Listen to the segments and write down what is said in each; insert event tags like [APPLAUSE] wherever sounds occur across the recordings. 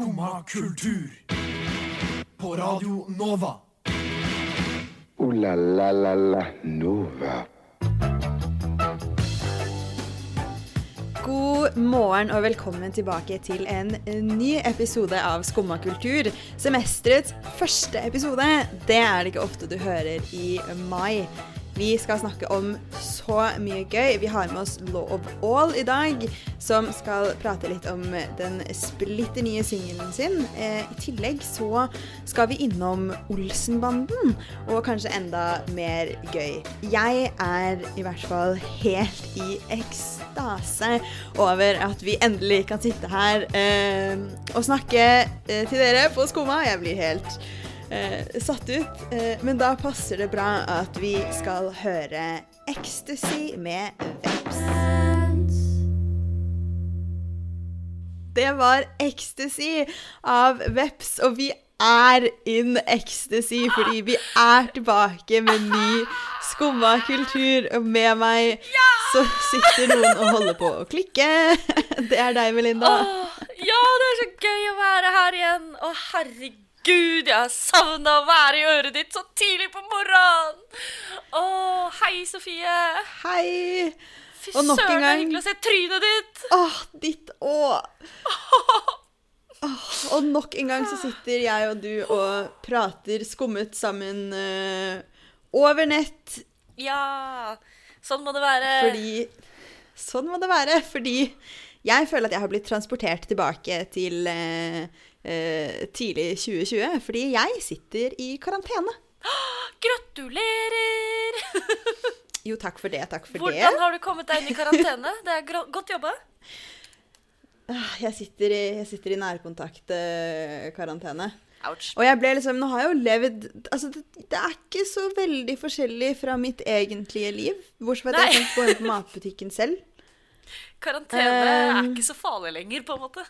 Skumma kultur. På Radio Nova. O-la-la-la-la Nova. God morgen og velkommen tilbake til en ny episode av Skumma kultur. Semesterets første episode. Det er det ikke ofte du hører i mai. Vi skal snakke om så mye gøy. Vi har med oss Law of All i dag, som skal prate litt om den splitter nye singelen sin. Eh, I tillegg så skal vi innom Olsenbanden, og kanskje enda mer gøy. Jeg er i hvert fall helt i ekstase over at vi endelig kan sitte her eh, og snakke eh, til dere på Skumma. Jeg blir helt satt ut. Eh, men da passer det bra at vi skal høre Ecstasy med Veps. Det var Ecstasy av Veps, og vi er in ecstasy fordi vi er tilbake med ny skumma kultur. Og med meg så sitter noen og holder på å klikke. Det er deg, Melinda. Ja, det er så gøy å være her igjen. Å, herregud, jeg har savna å være i øret ditt så tidlig på morgenen. Å, hei, Sofie. Hei. Fy søren, det er hyggelig å se trynet ditt. Åh, ditt òg. [LAUGHS] Og nok en gang så sitter jeg og du og prater skummet sammen uh, over nett. Ja, sånn må det være. Fordi Sånn må det være. Fordi jeg føler at jeg har blitt transportert tilbake til eh, eh, tidlig 2020. Fordi jeg sitter i karantene. Gratulerer! [LAUGHS] Jo, takk for det. Takk for Hvordan det. har du kommet deg inn i karantene? Det er godt jobba. Jeg sitter i, jeg sitter i nærkontaktkarantene. Ouch. Og jeg ble liksom Nå har jeg jo levd Altså, det, det er ikke så veldig forskjellig fra mitt egentlige liv. Bortsett fra at jeg kan gå inn på matbutikken selv. Karantene er Um, ikke så farlig lenger, på en måte.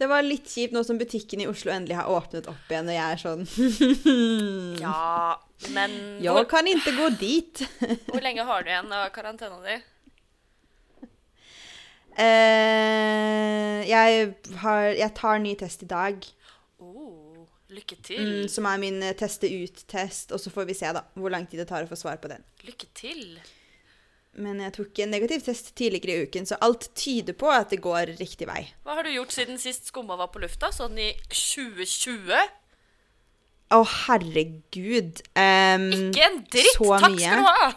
Det var litt kjipt nå som butikken i Oslo endelig har åpnet opp igjen, og jeg er sånn [LAUGHS] Ja, men Jeg hvor, kan ikke gå dit. [LAUGHS] hvor lenge har du igjen av karantena di? Uh, jeg, har, jeg tar ny test i dag, Oh, lykke til. mm, som er min eh, teste ut-test. Og så får vi se da, hvor lang tid det tar å få svar på den. Lykke til. Men jeg tok en negativ test tidligere i uken, så alt tyder på at det går riktig vei. Hva har du gjort siden sist Skumma var på lufta? Sånn i 2020? Å, herregud. Um, Ikke en dritt! Takk skal du ha!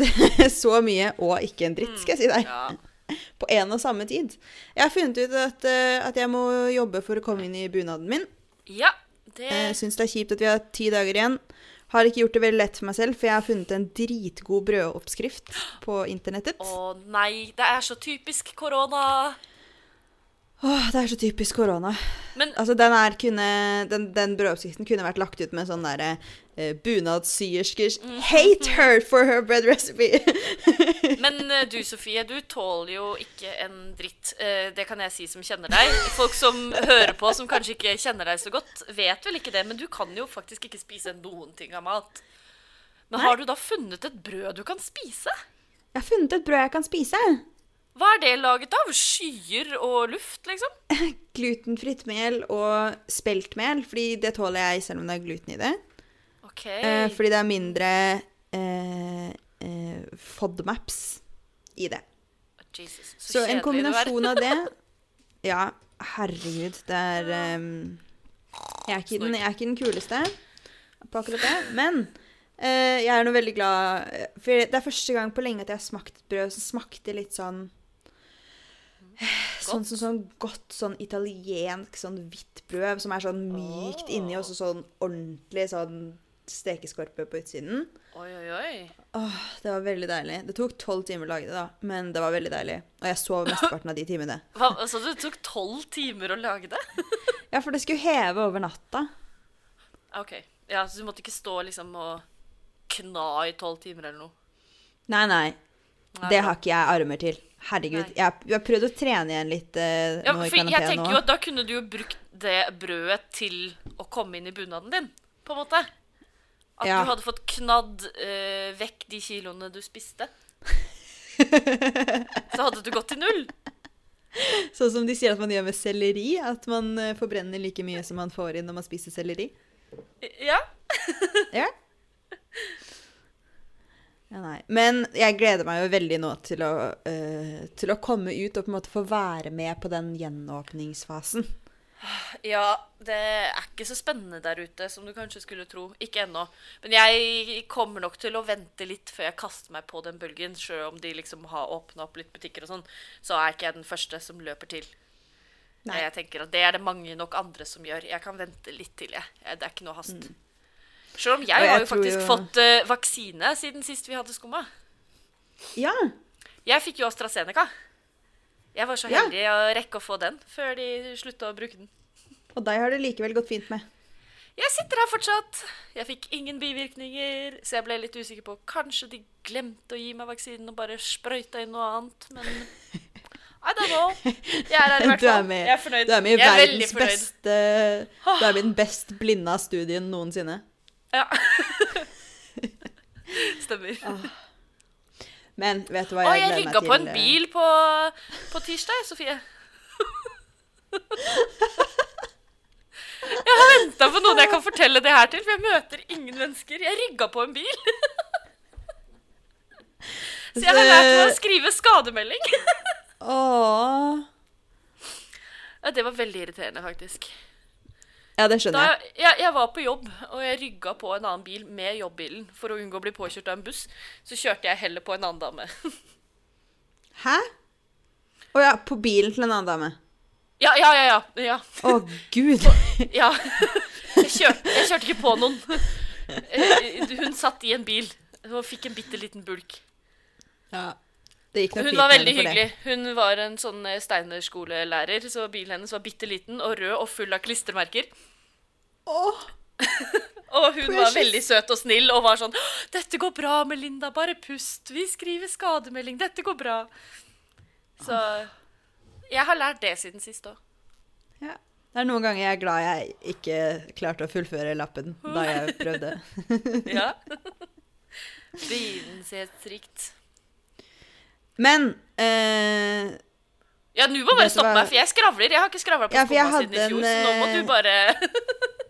[LAUGHS] så mye og ikke en dritt, skal jeg si deg. Ja. [LAUGHS] På en og samme tid. Jeg har funnet ut at, eh, at jeg må jobbe for å komme inn i bunaden min. ja, det Jeg syns det er kjipt at vi har ti dager igjen. Har ikke gjort det veldig lett for meg selv, for jeg har funnet en dritgod brødoppskrift på internettet. Å nei, det er så typisk korona. Åh, det er så typisk korona. Men Altså, den, er kunne, den, den brødoppskriften kunne vært lagt ut med sånn derre eh, bunadssyerskers Mhm. Hate her for her bread recipe. [LAUGHS] Men eh, du, Sofie, du tåler jo ikke en dritt. Eh, Det kan jeg si som kjenner deg. Folk som hører på, som kanskje ikke kjenner deg så godt, vet vel ikke det, men du kan jo faktisk ikke spise noen ting av mat. Men har du da funnet et brød du kan spise? Jeg har funnet et brød jeg kan spise. Hva er det laget av? Skyer og luft, liksom? [LAUGHS] Glutenfritt mel og speltmel, fordi det tåler jeg selv om det er gluten i det. Okay. Eh, fordi det er mindre eh, eh, FODMAPs i det. Jesus, så, Så en kombinasjon av det [LAUGHS] Ja, herregud, det er um, jeg, er ikke den, jeg er ikke den kuleste på akkurat det, men eh, jeg er nå veldig glad For det er første gang på lenge at jeg har smakt et brød som smakte litt sånn [SIGHS] Sånn som sånn godt sånn italiensk sånn hvitt brød som er sånn mykt inni, og så sånn ordentlig sånn stekeskorpe på utsiden. Oi, oi, oi. Åh, det var veldig deilig. Det tok tolv timer å lage det, da, men det var veldig deilig. Og jeg sov mesteparten av de timene. [LAUGHS] Hva, altså, det tok tolv timer å lage det? [LAUGHS] Ja, for det skulle heve over natta. OK. Ja, Så du måtte ikke stå liksom og kna i tolv timer eller noe? Nei, nei. Det har ikke jeg armer til. Herregud. Nei. Jeg, har- prøvd å trene igjen litt eh, Ja, nå i jeg tenker jo at Da kunne du jo brukt det brødet til å komme inn i bunaden din, på en måte. At Ja. du hadde fått knadd eh, vekk de kiloene du spiste. [LAUGHS] Så hadde du gått til null. Sånn som de sier at man gjør med selleri. At man eh, forbrenner like mye som man får inn når man spiser selleri. Ja. Ja. Ja, nei. Men jeg gleder meg jo veldig nå til å, uh, til å komme ut og på en måte få være med på den gjenåpningsfasen. Ja, det er ikke så spennende der ute som du kanskje skulle tro. Ikke ennå. Men jeg kommer nok til å vente litt før jeg kaster meg på den bølgen. Sjøl om de liksom har åpna opp litt butikker og sånn, så er ikke jeg den første som løper til. Nei. Jeg tenker at Det er det mange nok andre som gjør. Jeg kan vente litt til, jeg. Det er ikke noe hast. Sjøl om jeg. Jeg har jo faktisk jo- fått uh, vaksine siden sist vi hadde skumma. Ja. Jeg fikk jo AstraZeneca. Jeg var så Ja. heldig å rekke å få den før de slutta å bruke den. Og deg har det likevel gått fint med. Jeg sitter her fortsatt. Jeg fikk ingen bivirkninger, så jeg ble litt usikker på Kanskje de glemte å gi meg vaksinen og bare sprøyta inn noe annet, men [LAUGHS] I don't know. Jeg er her i hvert er fall. Jeg er fornøyd. du er med i er verdens beste Du er med i den best blinda studien noensinne. Ja. [LAUGHS] Stemmer. Men vet du hva Å, jeg jeg gleder meg rygga til? på en eh, bil på, på tirsdag, Sofie. Jeg har venta på noen jeg kan fortelle det her til, for jeg møter ingen mennesker. Jeg rygga på en bil. Så jeg har lært meg å skrive skademelding. Åh. Ja, det var veldig irriterende, faktisk. Ja, det skjønner Da, jeg. jeg, jeg var på jobb, og jeg rygga på en annen bil med jobbbilen for å unngå å bli påkjørt av en buss. Så kjørte jeg heller på en annen dame. [LAUGHS] Hæ? Å ja, på bilen til en annen dame. Ja, ja, ja. ja, ja. Å, gud. [LAUGHS] Ja. Jeg kjørte, jeg kjørte ikke på noen. Eh, Hun satt i en bil og fikk en bitte liten bulk. Ja. Det gikk nok Hun var veldig hyggelig. Hun var en sånn steinerskolelærer, så bilen hennes var bitte liten og rød og full av klistremerker. Åh, [LAUGHS] Og hun var veldig søt og snill og var sånn 'Dette går bra, Melinda. Bare pust. Vi skriver skademelding. Dette går bra.' Så jeg har lært det siden sist òg. ja. Det er noen ganger jeg er glad jeg ikke klarte å fullføre lappen da jeg [LAUGHS] prøvde. [LAUGHS] Ja. Begivenhetsrikt. Men eh, Ja, nå må bare stoppe meg, for jeg skravler. Jeg har ikke skravla på Ja, for siden i fjor, en, så nå må eh, du bare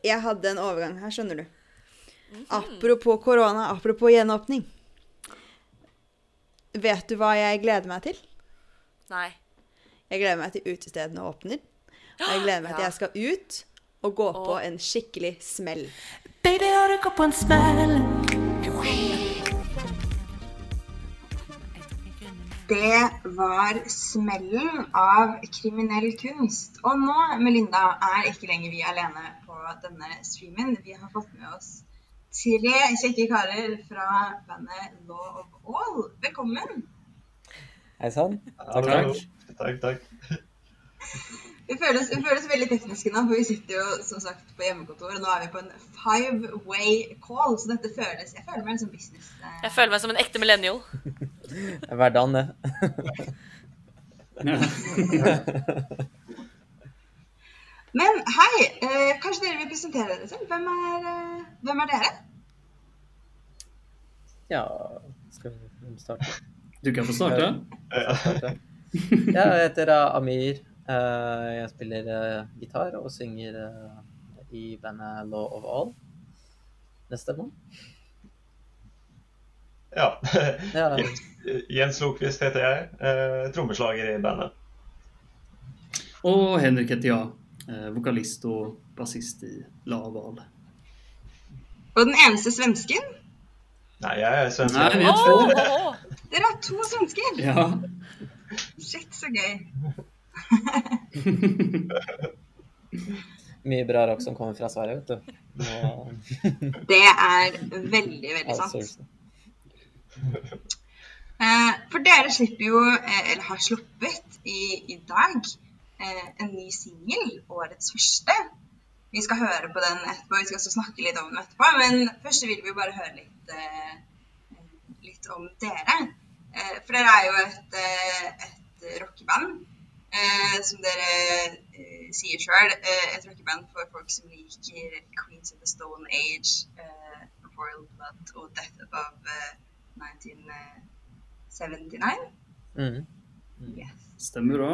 jeg hadde en overgang her, skjønner du. Mhm. Apropos korona, apropos gjenåpning. Vet du hva jeg gleder meg til? Nei. Jeg gleder meg til utestedene åpner. Og jeg gleder meg til Ja. jeg skal ut og gå på en skikkelig smell. Baby, har du gått på en smell? Det var smellen av kriminell kunst. Og nå, Melinda, er ikke lenger vi alene denne streamen. Vi har fått med oss tre kjekke karer fra bandet Law of All. Velkommen. Hei sann. Takk, Takk, takk. Vi føles, vi føles veldig tekniske nå, for vi sitter jo som sagt på hjemmekontor. Og nå er vi på en five way call, så dette føles Jeg føler meg som business. eh, Jeg føler meg som en ekte millennial. Hverdagen, det. [LAUGHS] [LAUGHS] Men hei, eh, kanskje dere vil presentere dere selv? Hvem er, eh, hvem er dere? Ja, skal vi starte? Du kan få starte. starte? Ja, jeg heter Amir. Eh, Jeg spiller eh, gitar og synger eh, i bandet Law of All. Neste måned. Ja. Ja. [LAUGHS] Jens Lokvist heter jeg. Eh, trommeslager i bandet. Og Henrik heter jag. Eh, vokalist og bassist i Laval. Og den eneste svensken? Nei, jeg er svensk. Nei, vi er Åh, oh. åh, åh. Dere har to svensker! Ja. Shit, så gøy. [LAUGHS] Mye bra rock som kommer fra Sverige, vet du. [LAUGHS] Det er veldig, veldig sant. Eh, For dere slipper jo, eh, eller har sluppet i, i dag, en ny singel, årets første. Vi skal høre på den etterpå, vi skal også snakke litt om den etterpå. Men først vil vi bare høre litt, eh, litt om dere. Eh, For dere er jo et, eh, et rockeband. Eh, som dere eh, sier sjøl, eh, et rockeband for folk som liker Queens of the Stone Age, eh, Royal Blood og Death Above eh, 1979. Mm. Yes. Stemmer bra.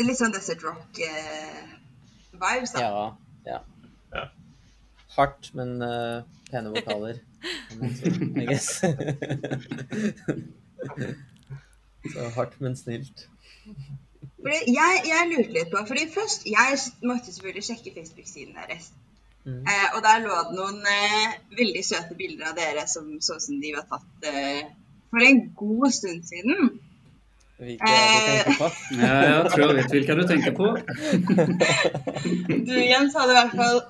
Det er litt sånn Desert Rock-vibes, da. Ja. ja. Ja. Hardt, men uh, pene vokaler. I guess. [LAUGHS] Så hardt, men snilt. Fordi jeg, jeg lurte litt på, fordi først, jeg måtte selvfølgelig sjekke Facebook-siden deres. Mm. Eh, og der lå det noen eh, veldig søte bilder av dere som så ut som de var tatt eh, for en god stund siden. Hvilke er det du tenker på? Ja, jeg tror jeg vet hvilke du tenker på. [LAUGHS] Du Jens hadde i hvert fall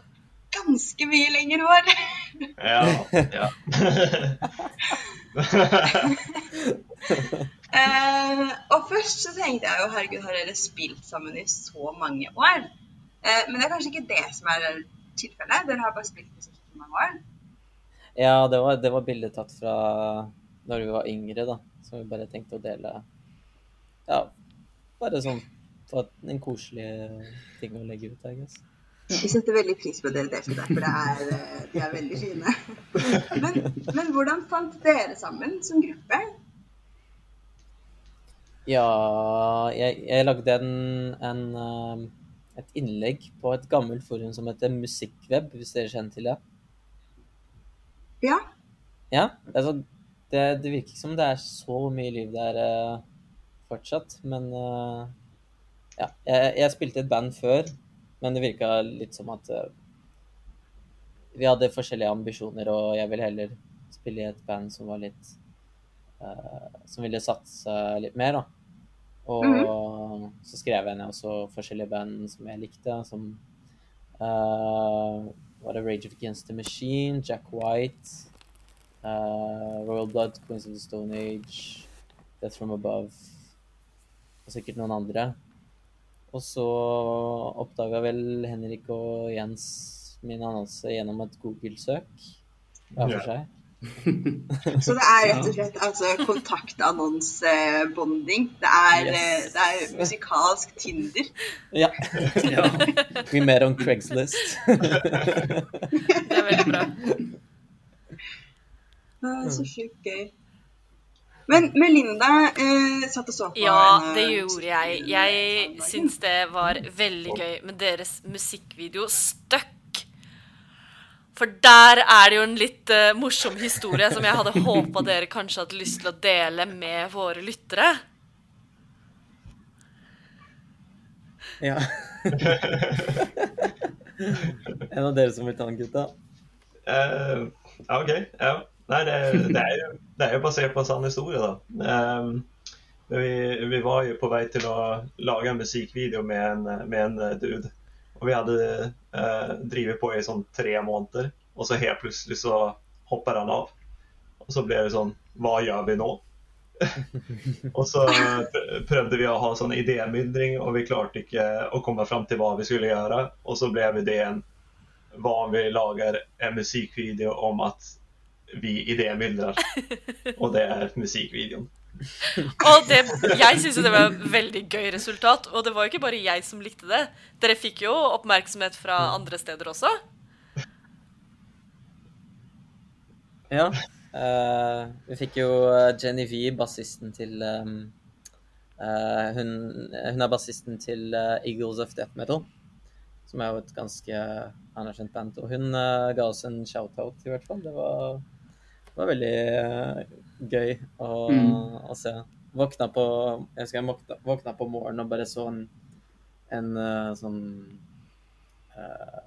ganske mye lengre hår. Ja. ja. [LAUGHS] Eh, og først så tenkte jeg jo herregud, har dere spilt sammen i så mange år? Eh, men det er kanskje ikke det som er tilfellet. Dere har bare spilt musikk i mange år. Ja, det var, det var bildet tatt fra når vi var yngre, da. Som vi bare tenkte å dele. Ja, bare sånn en koselig ting å legge ut, I guess. Vi setter veldig pris på dere delte det, for det er, eh, de er veldig fine. Men, men hvordan fant dere sammen som gruppe? Ja, jeg, jeg lagde en, en, um, et innlegg på et gammelt forum som heter Musikkweb, hvis dere kjenner til det. Ja. Ja, altså, det, det virker ikke som det er så mye liv der eh, fortsatt, men uh, ja, jeg, jeg spilte i et band før, men det virka litt som at uh, vi hadde forskjellige ambisjoner, og jeg ville heller spille i et band som var litt uh, Som ville satse litt mer, da. Og så skrev jeg ned også forskjellige band som jeg likte, som var det Rage Against the Machine, Jack White, uh, Royal Blood, Queens of the Stone Age, Death from Above og sikkert noen andre. Og så oppdaga vel Henrik og Jens min annonse gjennom et Google-søk hver for Ja. seg. [LAUGHS] Så det er rett og slett altså, kontaktannonsebonding. Det, er, Yes. eh, det er musikalsk Tinder. Ja. [LAUGHS] Ja. Vi mer om Craigslist. [LAUGHS] Det er veldig bra. Ah, så sjukt gøy. Men Melinda eh, satt og så på Ja, en, eh, det gjorde jeg. Jeg syns det var veldig gøy med deres musikkvideo Stuck. For der er det jo en litt uh, morsom historie som jeg hadde håpa dere kanskje hadde lyst til å dele med våre lyttere. Ja. [LAUGHS] en av dere som vil ta den, gutta? Eh, ja, OK. Ja. Nei, det, det, er jo, det er jo basert på en sann historie, da. Um, vi, vi var jo på vei til å lage en musikkvideo med en, med en eh, dude. Og vi hadde uh, drevet på i sånn tre måneder, og så helt plutselig så hopper han av. Og så ble det sånn Hva gjør vi nå? [LAUGHS] og så prøvde vi å ha sånn idémyldring, og vi klarte ikke å komme fram til hva vi skulle gjøre. Og så ble ideen hva om vi lager en musikkvideo om at vi idémyldrer. Og det er musikkvideoen. Og det, jeg syns jo det var et veldig gøy resultat. Og det var jo ikke bare jeg som likte det. Dere fikk jo oppmerksomhet fra andre steder også. Ja. Uh, vi fikk jo eh, Jenny V, bassisten til um, uh, hun, hun er bassisten til uh, Eagles of Death Metal, som er jo et ganske anerkjent band. Og hun ga oss en shout-out, i hvert fall. Det var, det var veldig eh, gøy å, Mm. å se. Våkna på Jeg husker jeg våkna, våkna på morgenen og bare så en, en eh, sånn uh,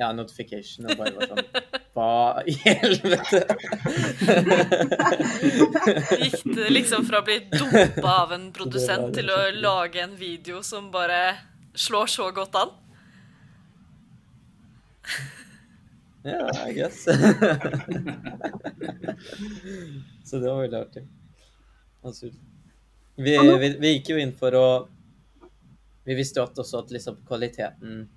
ja, notification og bare var sånn [LAUGHS] Hva i helvete? [LAUGHS] Gikk det liksom fra å bli dumpa av en [LAUGHS] produsent til å lage en video som bare slår så godt an? Ja, I guess. [LAUGHS] Så det var veldig artig. Altså, vi, vi, vi gikk jo inn for å Vi visste jo at også at liksom kvaliteten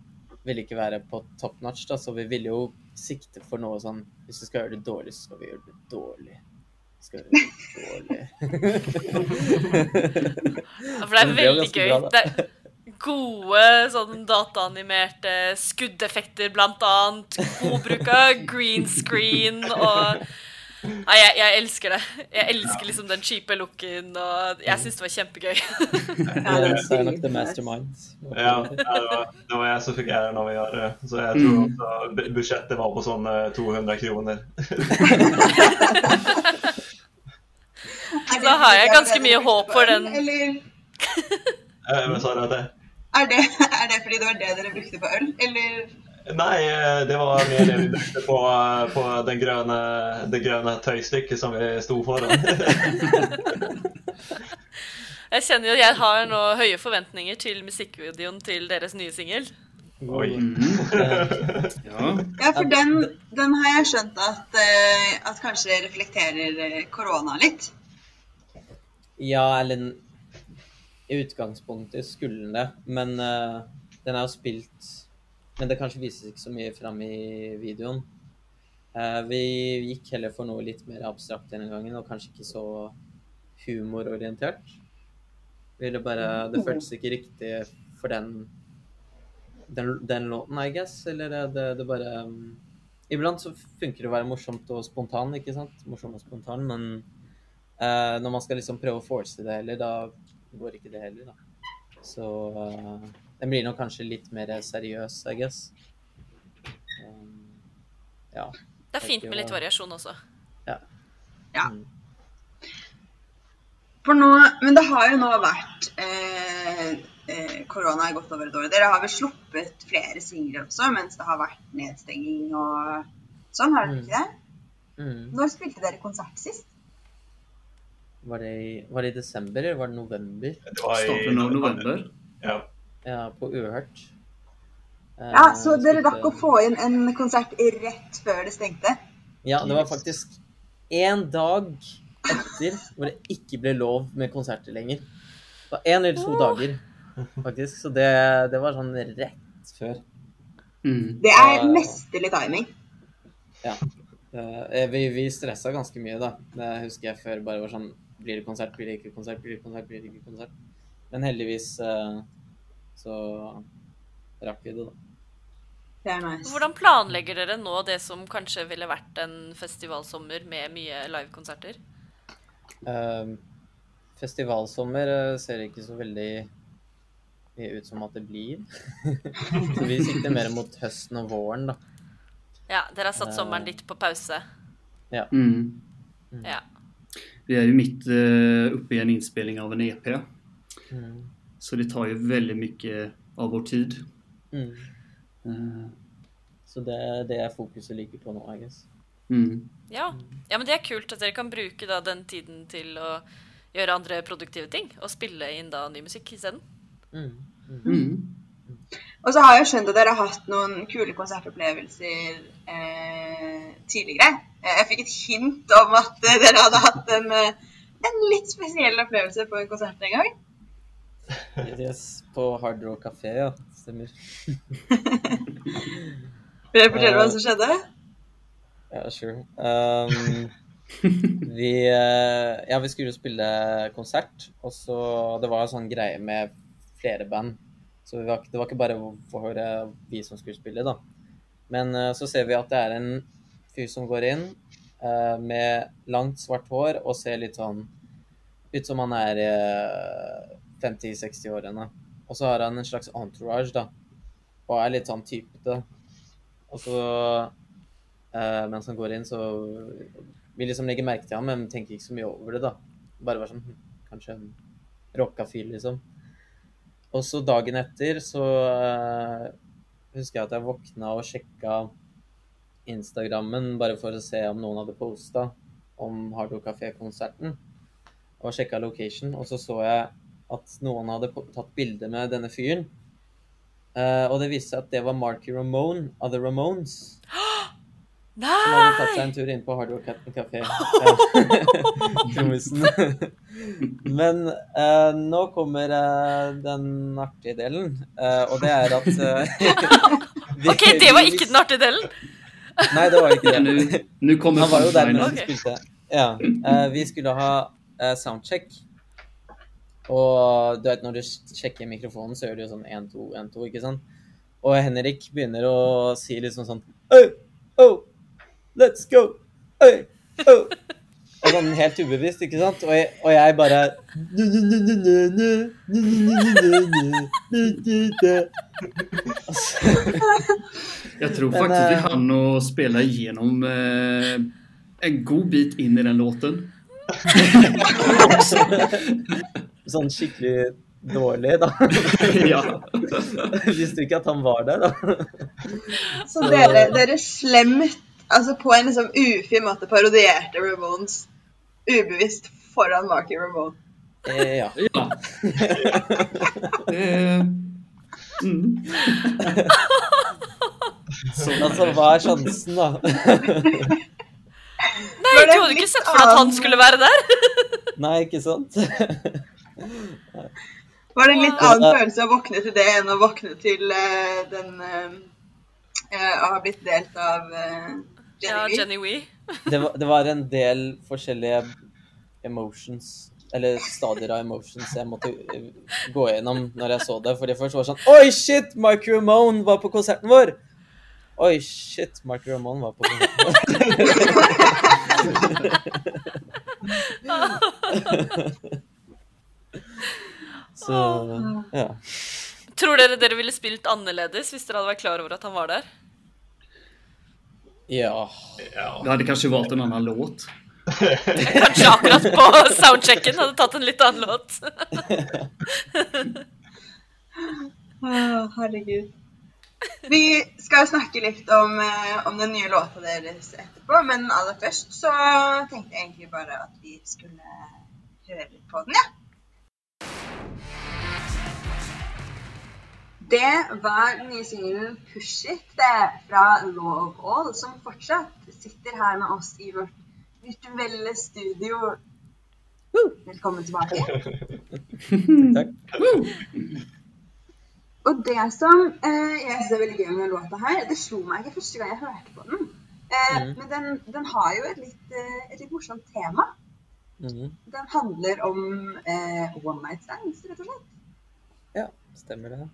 ville ikke være på top notch, da, så vi ville jo sikte for noe sånn Hvis vi skal gjøre det dårlig, så skal vi gjøre det dårlig. Vi skal gjøre det dårlig. [LAUGHS] Ja, For det er veldig gøy. bra. Det gode sånn dataanimerte skuddeffekter, blant annet. God bruk av green screen og Nei, jeg, jeg elsker det. Jeg elsker liksom den kjipe looken, og jeg syns det var kjempegøy. det er nok the [LAUGHS] mastermind. Ja, det, var, det var jeg som fikk æren av å gjøre det. Så jeg tror Mm. også budsjettet var på sånn eh, 200 kroner. [LAUGHS] så Da har jeg ganske mye håp for den. Eller Eh, Hva sa det? Er det, [LAUGHS] er det fordi det var det dere brukte på øl, eller? Nei, eh, det var mer det vi brukte på, eh, på den grønne, det grønne tøystykket som vi sto foran. [LAUGHS] Jeg kjenner jo jeg har nå høye forventninger til musikkvideoen til deres nye singel. Oi. [LAUGHS] Ja. Ja, for den, den har jeg skjønt at, eh, at kanskje reflekterer korona litt. Ja, eller i utgangspunktet skulle den det, men uh, den er jo spilt Men det kanskje vises ikke så mye fram i videoen. Uh, vi gikk heller for noe litt mer abstrakt denne gangen, og kanskje ikke så humororientert. Ville bare, det føltes ikke riktig for den, den, den låten, I guess. Eller det, det, det bare um, Iblant så funker det å være morsomt og spontan, ikke sant? Morsom og spontan, men uh, når man skal liksom prøve å force det heller, da går ikke det heller, da. Så uh, den blir nok kanskje litt mer seriøs, I guess. Um, ja. Det er fint med litt variasjon også. Ja. Ja. Mm. For nå, men det har jo nå vært eh, eh, Korona er godt over et år. Dere har vel sluppet flere singler også mens det har vært nedstenging og sånn, har dere Mm. ikke det? Mm. Når spilte dere konsert sist? Var, det i, var det i desember, eller var det november? Det var i november. Ja. Ja, på Uhørt. Eh, Ja, så dere rakk å få inn en konsert rett før det stengte? Ja, det var faktisk én dag etter hvor det ikke ble lov med konserter lenger. Det var én eller to dager, faktisk. Så det, det var sånn rett før. Mm. Det er mesterlig timing. Ja. Eh, Vi, vi stressa ganske mye, da. Det husker jeg før bare var sånn Blir det konsert, blir det ikke konsert, blir det konsert, blir det ikke konsert? Men heldigvis eh, så rakk vi det, da. Nice. Hvordan planlegger dere nå det som kanskje ville vært en festivalsommer med mye livekonserter? Uh, festivalsommer eh, ser ikke så veldig ut som at det blir. [LAUGHS] så vi sikter mer mot høsten og våren, da. Ja, dere har satt sommeren litt på pause. Mm. Ja. Vi är ju mitt eh, uppe i en inspelning av en EP. Mm. Så det tar ju väldigt mycket av vår tid. Mm. Uh. Så det er det fokuset ligger på nå, I guess. Mm. Ja. ja, men det er kult at dere kan bruke da den tiden til å gjøre andre produktive ting. Og spille inn da ny musikk isteden. Mm. Mm. Og så har jeg skjønt at dere har hatt noen kule konsertopplevelser eh, tidligere. Eh, Jeg fikk et hint om at eh, dere hadde hatt en, eh, en litt spesiell opplevelse på en konsert en gang. Yes, på Hard Rock Café, ja. Stemmer. [LAUGHS] Vil dere fortelle hva som skjedde? Ja, sure. Um, [LAUGHS] vi, eh, ja, vi skulle jo spille konsert, og så Det var en sånn greie med flere band. Så vi var, det var ikke bare for eh, vi som skulle spille, da. Men så ser vi at det er en fyr som går inn uh, med langt, svart hår og ser litt sånn ut som han er uh, 50-60-årene. Og så har han en slags entourage, da. Og er litt sånn typete. Og så uh, mens han går inn, så vil liksom legge merke til ham, men tenker ikke så mye over det, da. Bare være sånn hm, Kanskje en rocka fyr, liksom. Og så dagen etter så uh, husker jeg at jeg våkna og sjekka Instagrammen bare for å se om noen hadde posta om Hardo Café-konserten. Og sjekka location, og så så jeg at noen hadde tatt bilde med denne fyren. Uh, og det viste seg at det var Marky Ramone av The Ramones. Nei! [GASPS] Som hadde tatt seg en tur inn på Hard Rock Café. [LAUGHS] Ja. [LAUGHS] Trommisen. [LAUGHS] Men uh, nå kommer uh, den artige delen, uh, og det er at vi- OK, det var ikke den artige delen. Nei, det var ikke det. Nu, nu kommer Han var jo der mens vi spilte. Ja. Uh, vi skulle ha uh, soundcheck. Og du vet, når du sjekker mikrofonen, så gjør du jo sånn 1, 2, 1, 2, ikke sant? Og Henrik begynner å si liksom sånn Hey, oh, let's go! oi, oh. Og sånn helt ubevisst, ikke sant? Og jeg, og jeg bare Jeg tror Men, vi eh, hann å spille igjennom eh, en god bit inn i den låten. [LAUGHS] Sånn skikkelig dårlig, da. [LAUGHS] ja. Visste ikke at han var der, da? Så dere, dere slemt, altså på en liksom ufin måte parodierte Ramones ubevisst foran Marky Ramone. Eh, ja. ja. mm. sånn, Altså, hva er sjansen, da? [LAUGHS] Nei, du hadde ikke sett for deg at han skulle være der? [LAUGHS] Nei, ikke sant? Var det en litt annen følelse å våkne til det enn å våkne til uh, den uh, uh, Å ha blitt delt av uh, Ja, Jenny Wee. [LAUGHS] Det var, det var en del forskjellige emotions, eller stadier av emotions jeg måtte eh, gå gjennom når jeg så det. Fordi først var det sånn Oi, shit! Mark Ramone var på konserten vår! Oi, shit! Mark Ramone var på konserten vår. [LAUGHS] Så ja. Tror dere dere ville spilt annerledes hvis dere hadde vært klar over at han var der? Ja. Ja. Du hadde kanskje valt en annen låt. [LAUGHS] Kanskje akkurat på soundchecken hadde tatt en litt annen låt. oh, herregud. Vi skal snakke litt om, eh, om den nye låta deres etterpå, men aller først så tenkte jeg egentlig bare at vi skulle høre litt på den, ja. Det var den nye singelen 'Push It' det fra Law of All, som fortsatt sitter her med oss i vårt virtuelle studio. Velkommen tilbake. [LAUGHS] Takk. Og det som eh, jeg syns er veldig gøy med den låta her, det slo meg ikke første gang jeg hørte på den. Eh, mm. Men den, den har jo et litt, eh, et litt morsomt tema. Mm. Den handler om eh, one night stands, rett og slett. Ja, stemmer det.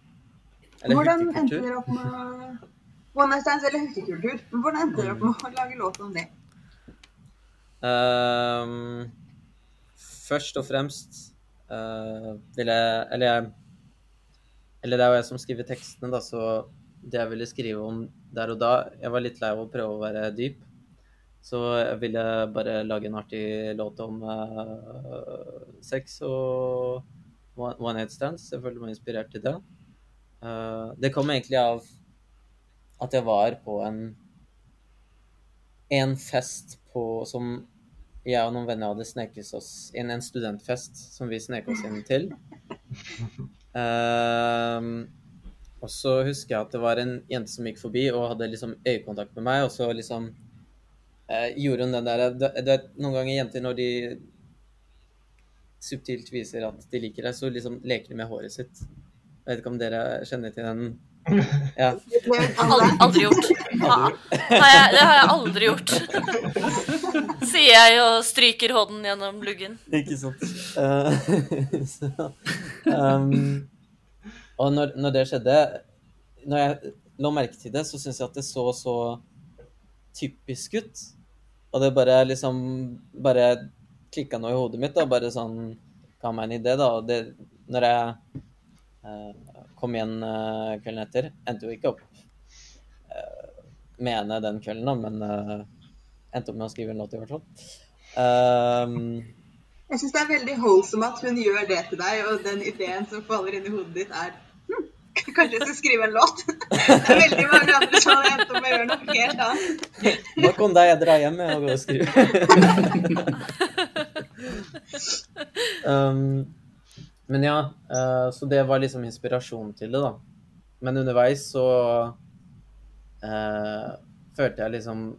Hvordan endte dere opp med One night stands eller hookekultur? Hvordan endte dere opp med å lage låt om det? Um, først og fremst uh, vil jeg Eller jeg Eller det er jo jeg som skriver tekstene, da, så det jeg ville skrive om der og da Jeg var litt lei av å prøve å være dyp, så jeg ville bare lage en artig låt om uh, sex og one one night stands. Jeg følte meg inspirert til det. Eh, det kom egentlig av at jeg var på en en fest på, som jeg og noen venner hadde sneket oss inn, en studentfest som vi snek oss inn til. Uh, og så husker jeg at det var en jente som gikk forbi og hadde liksom øyekontakt med meg, og så liksom uh, gjorde hun den der du vet, noen ganger jenter, når de subtilt viser at de liker deg, så liksom leker de med håret sitt. Jeg vet ikke om dere kjenner til den? [LAUGHS] Ja. Aldri, aldri gjort. Ha, har jeg, det har jeg aldri gjort. Sier jeg og stryker hånden gjennom luggen. Ikke sant. Uh, [LAUGHS] så, um, og når, når det skjedde Når jeg la merke til det, så syns jeg at det så så typisk ut. Og det bare liksom Bare klikka noe i hodet mitt. da, Bare sånn Ga meg en idé, da. Og det, når jeg kom igjen eh, kvelden etter, endte jo ikke opp uh, med henne den kvelden, da, men eh, endte opp med å skrive en låt, i hvert fall. Um, Jeg syns det er veldig holdsomt at hun gjør det til deg, og den ideen som faller inn i hodet ditt, er hm, Kanskje jeg skal skrive en låt? Det er veldig mange andre som har endt opp med å gjøre noe helt annet. Nå kan deg, jeg drar hjem med å gå og skrive. um, [LAUGHS] men ja, eh, så det var liksom inspirasjonen til det, da. Men underveis så eh, følte jeg liksom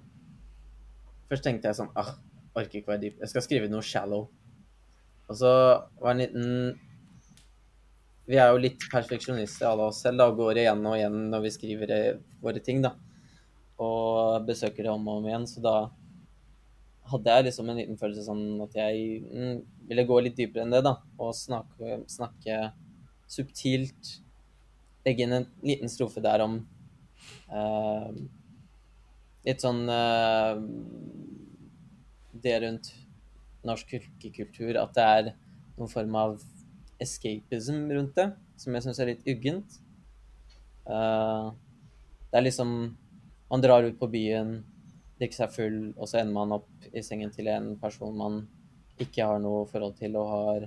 Først tenkte jeg sånn ah, orker ikke være dyp. Jeg skal skrive noe shallow. Og så var en liten Vi er jo litt perfeksjonister alle oss selv, da, og går igjen og igjen når vi skriver eh, våre ting, da og besøker det om og om igjen. Så da hadde jeg liksom en liten følelse sånn at jeg mm, ville gå litt dypere enn det, da. Og snakke, snakke subtilt. Legge inn en liten strofe der om uh, litt sånn uh, det rundt norsk kulkekultur, at det er noen form av escapism rundt det, som jeg syns er litt uggent. Uh, det er liksom Man drar ut på byen, drikker seg full, og så ender man opp i sengen til en person man ikke har noe forhold til og har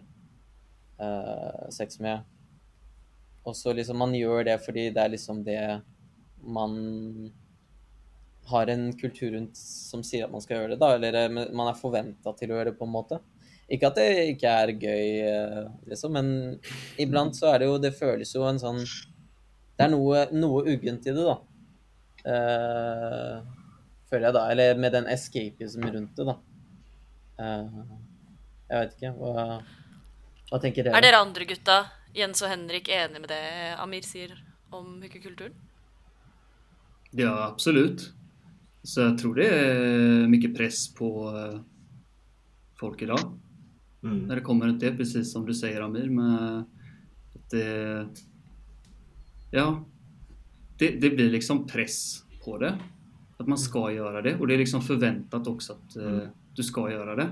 uh, sex med. Og så liksom Man gjør det fordi det er liksom det man har en kultur rundt som sier at man skal gjøre det, da. Eller eh, man er forventa til å gjøre det, på en måte. Ikke at det ikke er gøy, eh, liksom, men iblant så er det jo Det føles jo en sånn Det er noe, noe uggent i det, da. Uh, føler jeg, da. Eller med den escapism rundt det, da. Eh, jeg vet ikke. Hva, hva tenker dere? Er dere andre gutta, Jens og Henrik, enige med det Amir sier om hookekulturen? Ja, absolutt. Så jeg tror det er mye press på folk folk dag. Mm. Når det kommer til det, precis som du sier, Amir. Med at det, ja, det, det blir liksom press på det. At man skal gjøre det. Og det er liksom forventet også att eh, Mm. du skal gjøre det.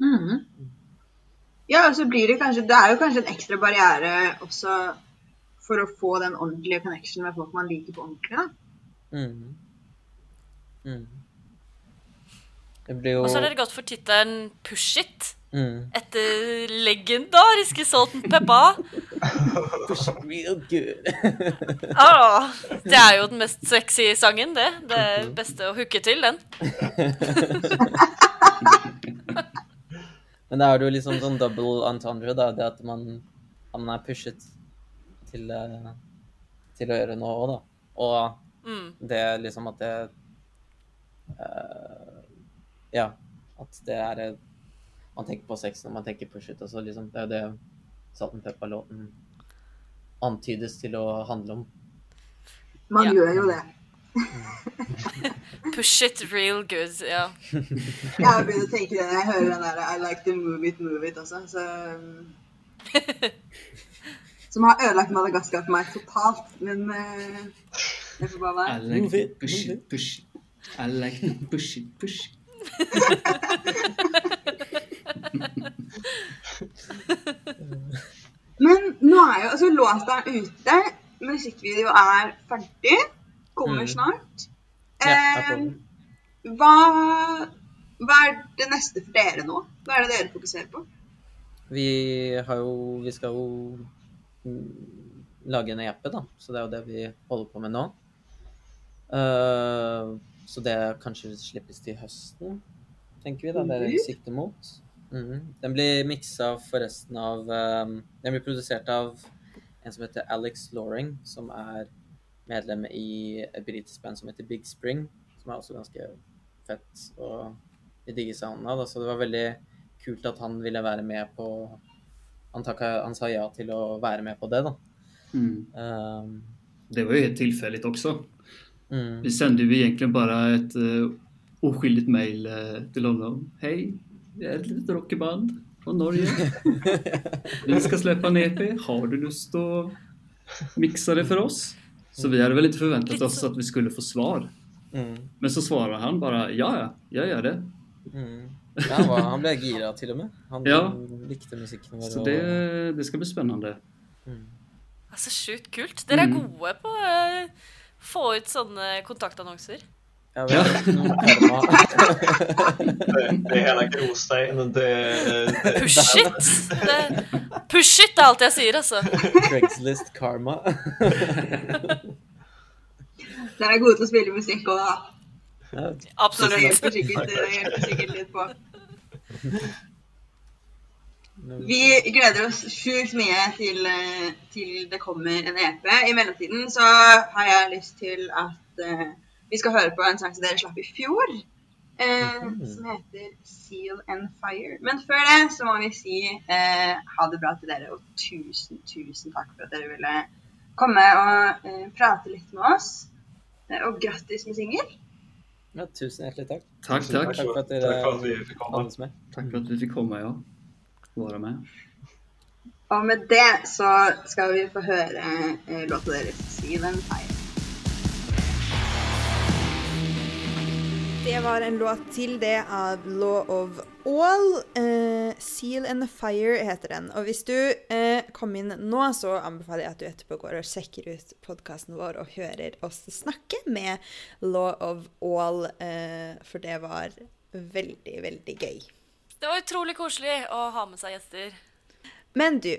Mhm. Ja, og så blir det kanskje Det er jo kanskje en ekstra barriere også for å få den ordentlige connection med folk man liker på ordentlig. da. Mm. Mm. Det blir jo Og så har dere gått for tittelen Push It. mm. Etter legendariske Salt and Peppa. [LAUGHS] Push it real good. [LAUGHS] Ah, det er jo den mest sexy sangen, det. Det er beste å hooke til, den. [LAUGHS] Men da er det jo liksom sånn double entendre, da. Det at man, man er pushet til, eh, til å gjøre noe òg, da. Og Mm. det liksom at det uh, Ja. At det er Man tenker på sex når man tenker push it. Altså, liksom, det er jo det Salt and Pepper-låten antydes til å handle om. Man Ja. gjør jo det. [LAUGHS] Push it real good. Ja. Jeg har begynt å tenke det når jeg hører den der I like to move it, move it også. Så, um, som har ødelagt Madagaskar for meg totalt. Men uh, det får bare I like Move to it, push it, push it. I like to push it, push it. [LAUGHS] Men nå er jo altså låta ute. Musikkvideo er ferdig. Kommer Mm. snart. Eh, hva, hva er det neste for dere nå? Hva er det dere fokuserer på? Vi har jo Vi skal jo lage en EP, da. Så det er jo det vi holder på med nå. Uh, så det kanskje slippes til høsten, tenker vi. da. Det er det vi sikter mot. Mm. Den blir miksa forresten av um, Den blir produsert av en som heter Alex Loring, som er medlem i et britisk band som heter Big Spring, som er også ganske fett. Og vi digger sounden av så det var veldig kult at han ville være med på Han, takka, han sa ja til å være med på det, da. Mm. Um, Det var jo helt tilfeldig også. mm, Vi sände jo egentlig bare et uh, mail mejl eh, till Hei, Hej, er et ett litet rockyband från Norge. [LAUGHS] Vi skal slippe en EP. Har du lyst til å mikse det for oss? Så vi hade väl inte förväntat oss at att vi skulle få svar. mm, Men så svarar han bara ja, ja, jag gör det. mm. Ja, han, var, han ble gira til og med. Han Ja. likte musikken. Så det, det skal bli spennende. mm. Altså, Sjukt kult. Dere er Mm. gode på å få ut sånne kontaktannonser. Ja. Det, det är hela grovsteinen. Det, det, Push it! Det, push it er alt jeg sier, altså. Craigslist karma. Dere er gode til å spille musikk òg, da. Absolutt. Det hjelper sikkert, det hjelper sikkert litt på. Vi gleder oss sjukt mye til, eh, til det kommer en EP. I mellomtiden så har jeg lyst til at eh, vi skal høre på en sang som dere slapp i fjor. eh, Som heter Seal and Fire. Men før det så må vi si eh, ha det bra til dere, og tusen, tusen takk for at dere ville komme og eh, prate litt med oss. Eh, og grattis med singel. ja, tusen hjertelig takk. Takk, takk! Takk for at dere Tack för att vi fick komma. hadde oss med. Tack för att vi fikk komme, ja. Være med. Og med det så skal vi få høre eh, låta deres 'Seal and Fire'. Det var en låt til det av Law of All. Eh, Seal and Fire heter den. Og hvis du eh, kom inn nå, så anbefaler jeg at du etterpå går og sjekker ut podkasten vår og hører oss snakke med Law of All, eh, for det var veldig, veldig gøy. Det var utrolig koselig å ha med seg gjester. Men du,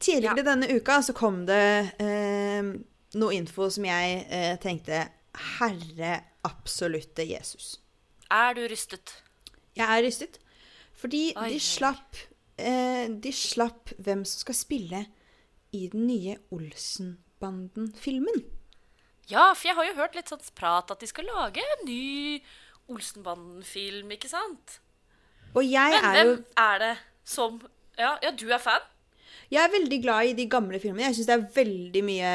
tidligere denne uka så kom det eh, noe info som jeg eh, tenkte Herre absolutte Jesus. Er du rystet? Jeg er rystet. Fordi Oi, de slapp eh, De slapp hvem som skal spille i den nye Olsenbanden-filmen. Ja, for jeg har jo hørt litt sånn prat at de skal lage en ny Olsenbanden-film, ikke sant? Og jeg Men er hvem jo er det som ja, ja, du er fan? Jeg er veldig glad i de gamle filmene. Jeg syns det er veldig mye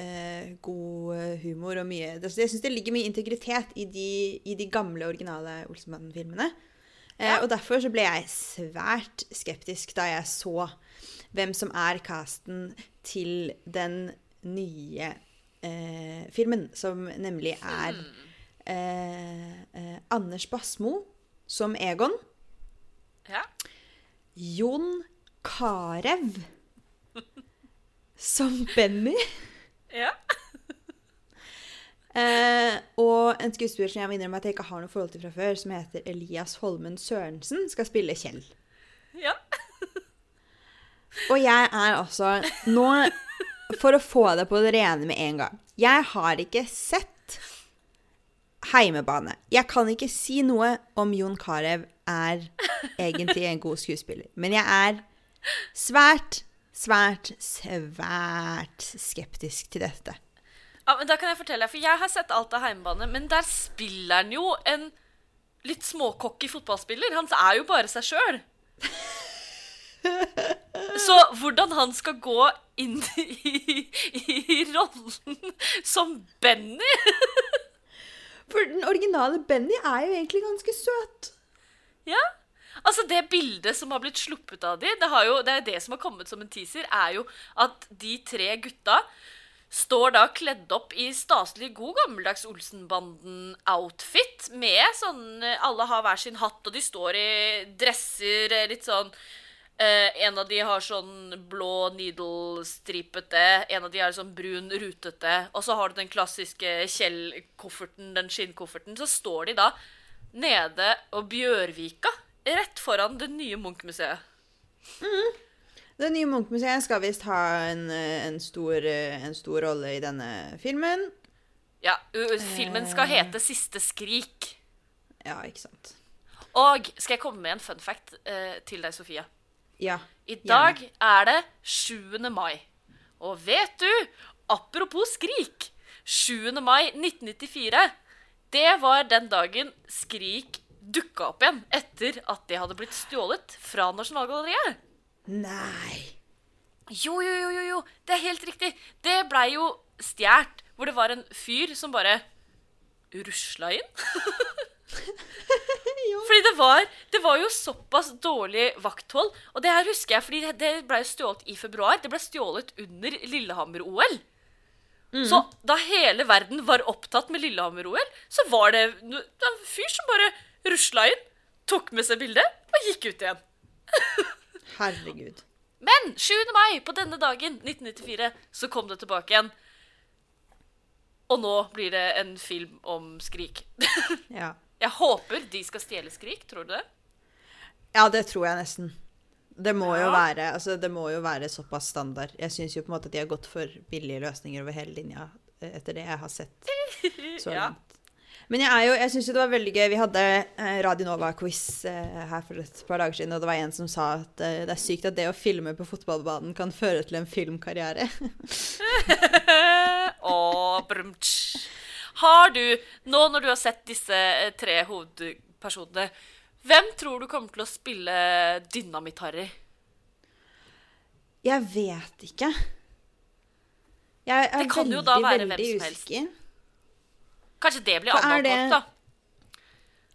eh, god eh, humor og mye Jeg syns det ligger mye integritet i de, i de gamle, originale Olsenbanden-filmene. Eh, og derfor så ble jeg svært skeptisk da jeg så hvem som er casten til den nye eh, filmen, som nemlig er eh, eh, Anders Basmo som Egon. Ja. Jon Carew som Benny. Ja. [LAUGHS] Eh, og en skuespiller som jeg må innrømme at jeg ikke har noe forhold til fra før, som heter Elias Holmen Sørensen, skal spille Kjell. ja. [LAUGHS] Og jeg er altså Nå, for å få det på det rene med en gang Jeg har ikke sett Heimebane. Jeg kan ikke si noe om Jon Carew er egentlig en god skuespiller. Men jeg er svært, svært, svært skeptisk til dette. Ja, men da kan jeg fortelle deg, for jeg har sett alt av heimebane, men der spiller han jo en litt småcocky fotballspiller. Han er jo bare seg sjøl. Så hvordan han skal gå inn i, i rollen som Benny For den originale Benny er jo egentlig ganske søt. Ja. Altså, det bildet som har blitt sluppet av de, det, jo, det er det som har kommet som en teaser, er jo at de tre gutta står da kledd opp i staselig god gammeldags Olsenbanden-outfit med sånn Alle har hver sin hatt, og de står i dresser litt sånn eh, En av de har sånn blå needle-stripete, en av de har sånn brun rutete, og så har du den klassiske Kjell-kofferten, den skinnkofferten. Så står de da nede og Bjørvika, rett foran det nye Munch-museet. Det nye Munch-museet skal visst ha en, eh, en, stor, eh, en stor rolle i denne filmen. Ja, filmen skal hete 'Siste skrik'. Ja, ikke sant. Og skal jeg komme med en fun fact eh, til deg, Sofie? Ja. I dag er det 7. mai. Og vet du, apropos Skrik 7. mai 1994, det var den dagen Skrik dukka opp igjen etter at det hadde blitt stjålet fra Nasjonalgalleriet. Nei. Jo, jo, jo, jo, jo. Det er helt riktig. Det blei jo stjålet, hvor det var en fyr som bare rusla inn. [LAUGHS] Fordi det var, det var jo såpass dårlig vakthold. Og det her husker jeg, fordi det, ble stjålet i februar. Det ble stjålet under Lillehammer-OL. Så da hele verden var opptatt med Lillehammer-OL, så var det en fyr som bare rusla inn, tok med seg bildet og gikk ut igjen. [LAUGHS] Herregud. Men 7. mai, på denne dagen, 1994, så kom det tilbake igjen. Og nå blir det en film om Skrik. [LAUGHS] Ja. Jeg håper de skal stjele Skrik, tror du det? ja, det tror jeg nesten. Det må jo være altså, det må jo være såpass standard. Jeg syns jo på en måte at de har gått for billige løsninger over hele linja, eh, etter det jeg har sett [LAUGHS] så Ja. Men jeg, er jo, jeg syns jo det var veldig gøy. Vi hadde eh, Radio Nova-quiz eh, her for et par dager siden, og det var en som sa at eh, det er sykt at det å filme på fotballbanen kan føre til en filmkarriere. [LAUGHS] oh. Har du, nå når du har sett disse tre hovedpersonene, hvem tror du kommer til å spille Dynamitt-Harry? Jeg vet ikke. Jeg er Det kan jo veldig, veldig usikker. Kanskje det blir er det- da?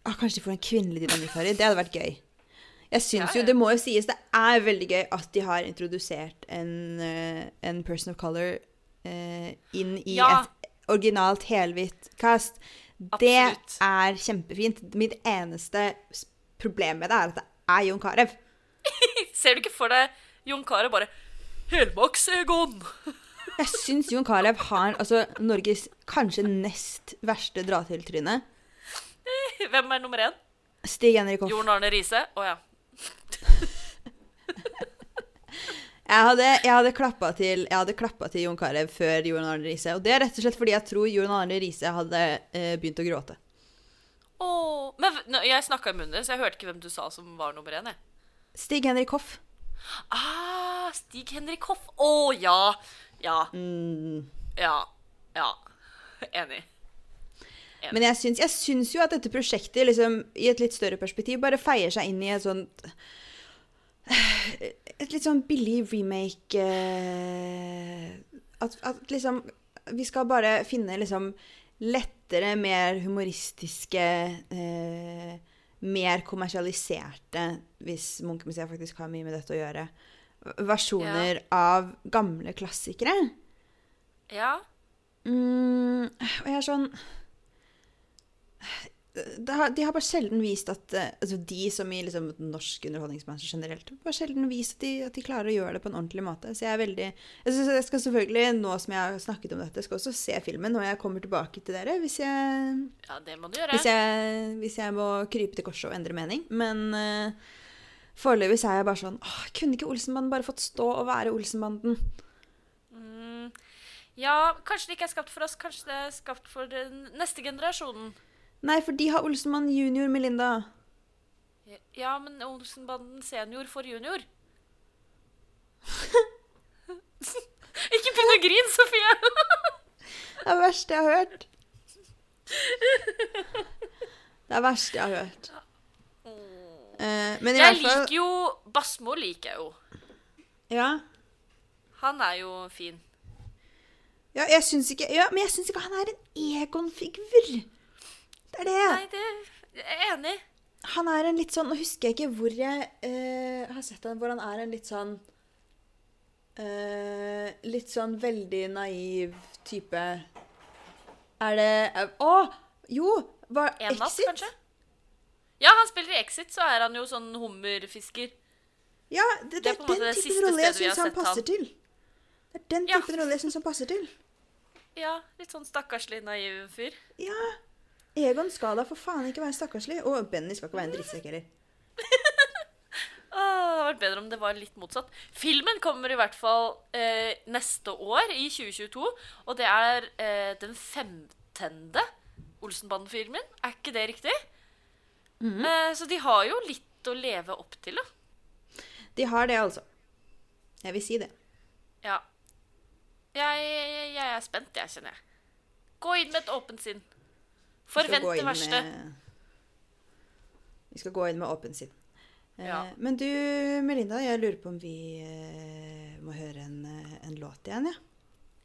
Ah, kanskje de får en kvinnelig dynamitt-Harry. Det hadde vært gøy. Jeg syns jo, det må jo sies, det er veldig gøy at de har introdusert en, eh, en person of color eh, inn i Ja. et originalt helhvitt cast. Det Absolutt. er kjempefint. Mitt eneste problem med det er at det er Jon Carew. [LAUGHS] Ser du ikke for deg Jon Carew bare Helmaks-Egon! Jeg syns Jon Carew har altså, Norges kanskje nest verste dra-til-tryne. Hvem er nummer én? Stig Henrik Hoff. Jon Arne Riise? Å ja. [LAUGHS] Jeg hadde, jeg hadde klappa til, til Jon Carew før Jon Arne Riise. Og det er rett og slett fordi jeg tror Jon Arne Riise hadde eh, begynt å gråte. Åh, Men jeg snakka i munnen din, så jeg hørte ikke hvem du sa som var nummer én. Stig Henrik Hoff. Ah, Stig Henrik Hoff. Å ja. Ja. Mm. Ja. Ja. Enig. Men jeg syns, jeg syns jo at dette prosjektet liksom, i et litt større perspektiv bare feier seg inn i et sånt Et litt sånn billig remake eh, at, at liksom Vi skal bare finne liksom lettere, mer humoristiske eh, Mer kommersialiserte, hvis Munchmuseet faktisk har mye med dette å gjøre, versjoner av gamle klassikere. Ja. Mm, og jeg er sånn har, De har bare sjelden vist at Altså de som i liksom norsk underholdningsbransje generelt, bare sjelden vist at de, at de klarer å gjøre det på en ordentlig måte. Så jeg er veldig Jeg, synes jeg skal selvfølgelig, nå som jeg har snakket om dette, skal også se filmen når jeg kommer tilbake til dere. Hvis jeg, ja, det må du gjøre. hvis jeg, hvis jeg må krype til korset og endre mening. Men uh, foreløpig er jeg bare sånn åh, Kunne ikke Olsenbanden bare fått stå og være Olsenbanden? Mm, ja, kanskje det ikke er skapt for oss. Kanskje det er skapt for den neste generasjonen. Nei, for de har Olsenmann junior, Melinda. Ja, men Olsenbanden senior for junior. [LAUGHS] ikke begynn å grine, Sofie! Det er det verste jeg har hørt. Det er det verste jeg har hørt. Eh, men i jeg hvert fall liker jo Basmo liker jeg jo. Ja, Han er jo fin. ja jeg syns ikke Ja, men jeg syns ikke han er en Egon-figur. Det er det. Nei, det jeg er enig. Han er en litt sånn Nå husker jeg ikke hvor jeg uh, har sett han, hvor han er en litt sånn uh, Litt sånn veldig naiv type Er det eh, Oh, Jo! Var Exit? kanskje? Ja, han spiller i Exit, så er han jo sånn hummerfisker. Ja, det, Det det er på en måte den typen rolle jeg syns han passer han. til. Det er den Ja. typen rolle jeg syns han passer til. Ja, litt sånn stakkarslig naiv fyr. Ja. Egon skal da for faen ikke være stakkarslig. Og Benny skal ikke være en drittsekk heller. [LAUGHS] Åh, det hadde vært bedre om det var litt motsatt. Filmen kommer i hvert fall eh, neste år, i 2022. Og det er eh, den femtende Olsenbanden-filmen. Er ikke det riktig? Eh, så de har jo litt å leve opp til, da. De har det, altså. Jeg vil si det. Ja. Jeg, jeg, jeg er spent, jeg, kjenner jeg. Gå inn med et åpent sinn. Forvent det verste. Med, vi skal gå inn med åpent sinn. Eh, Ja. Men du, Melinda, jeg lurer på om vi eh, må høre en, en låt igjen, ja.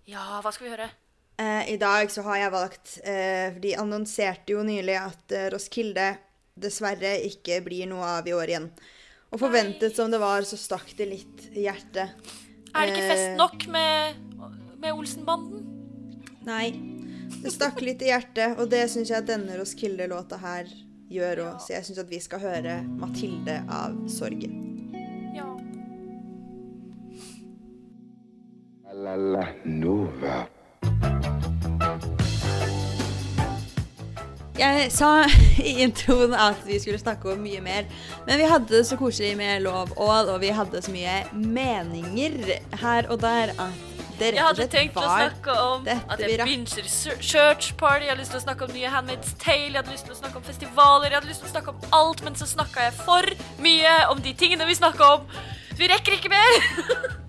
Ja, hva skal vi høre? I dag så har jeg valgt For de annonserte jo nylig at Roskilde dessverre ikke blir noe av i år igjen. Og forventet som det var, så stakk det litt i hjertet. Er det ikke Eh, fest nok med, med Olsenbanden? Nei. Det stakk litt i hjertet, og det syns jeg at denne Roskilde-låta her gjør òg. Så jeg syns at vi skal høre 'Mathilde' av Sorgen. Ja. La la Nova. Jeg sa i introen at vi skulle snakke om mye mer, men vi hadde det så koselig med Lov og og vi hadde så mye meninger her og der at det Jeg rett og hadde tenkt å snakke om at jeg binger Church Party, jeg hadde lyst til å snakke om nye Handmaid's Tale, jeg hadde lyst til å snakke om festivaler, jeg hadde lyst til å snakke om alt, men så snakka jeg for mye om de tingene vi snakka om. Vi rekker ikke mer. [LAUGHS]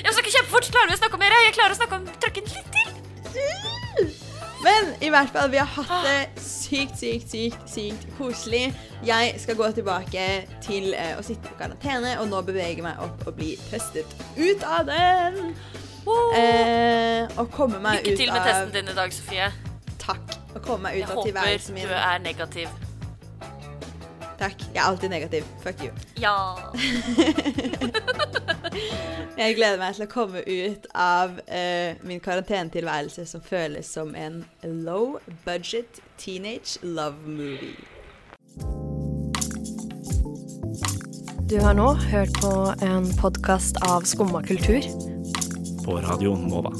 Jeg snakker kjempefort, så klarer vi å snakke om mer. Jeg klarer å snakke om trøkken litt til. Men i hvert fall, vi har hatt det sykt, sykt, sykt, sykt koselig. Jeg skal gå tilbake til eh, å sitte på karantene, og nå beveger jeg meg opp og bli testet ut av den. Eh, og komme meg Lykke ut til med testen din i dag, Sofie. Takk. Og komme meg ut Jeg av tilværelsen min. Jeg håper du er negativ. Takk. Jeg er alltid negativ. Fuck you. Ja. [LAUGHS] Jeg gleder meg til å komme ut av uh, min karantenetilværelse som føles som en low budget teenage love movie. Du har nå hørt på en podkast av Skumma kultur. På Radio Nova.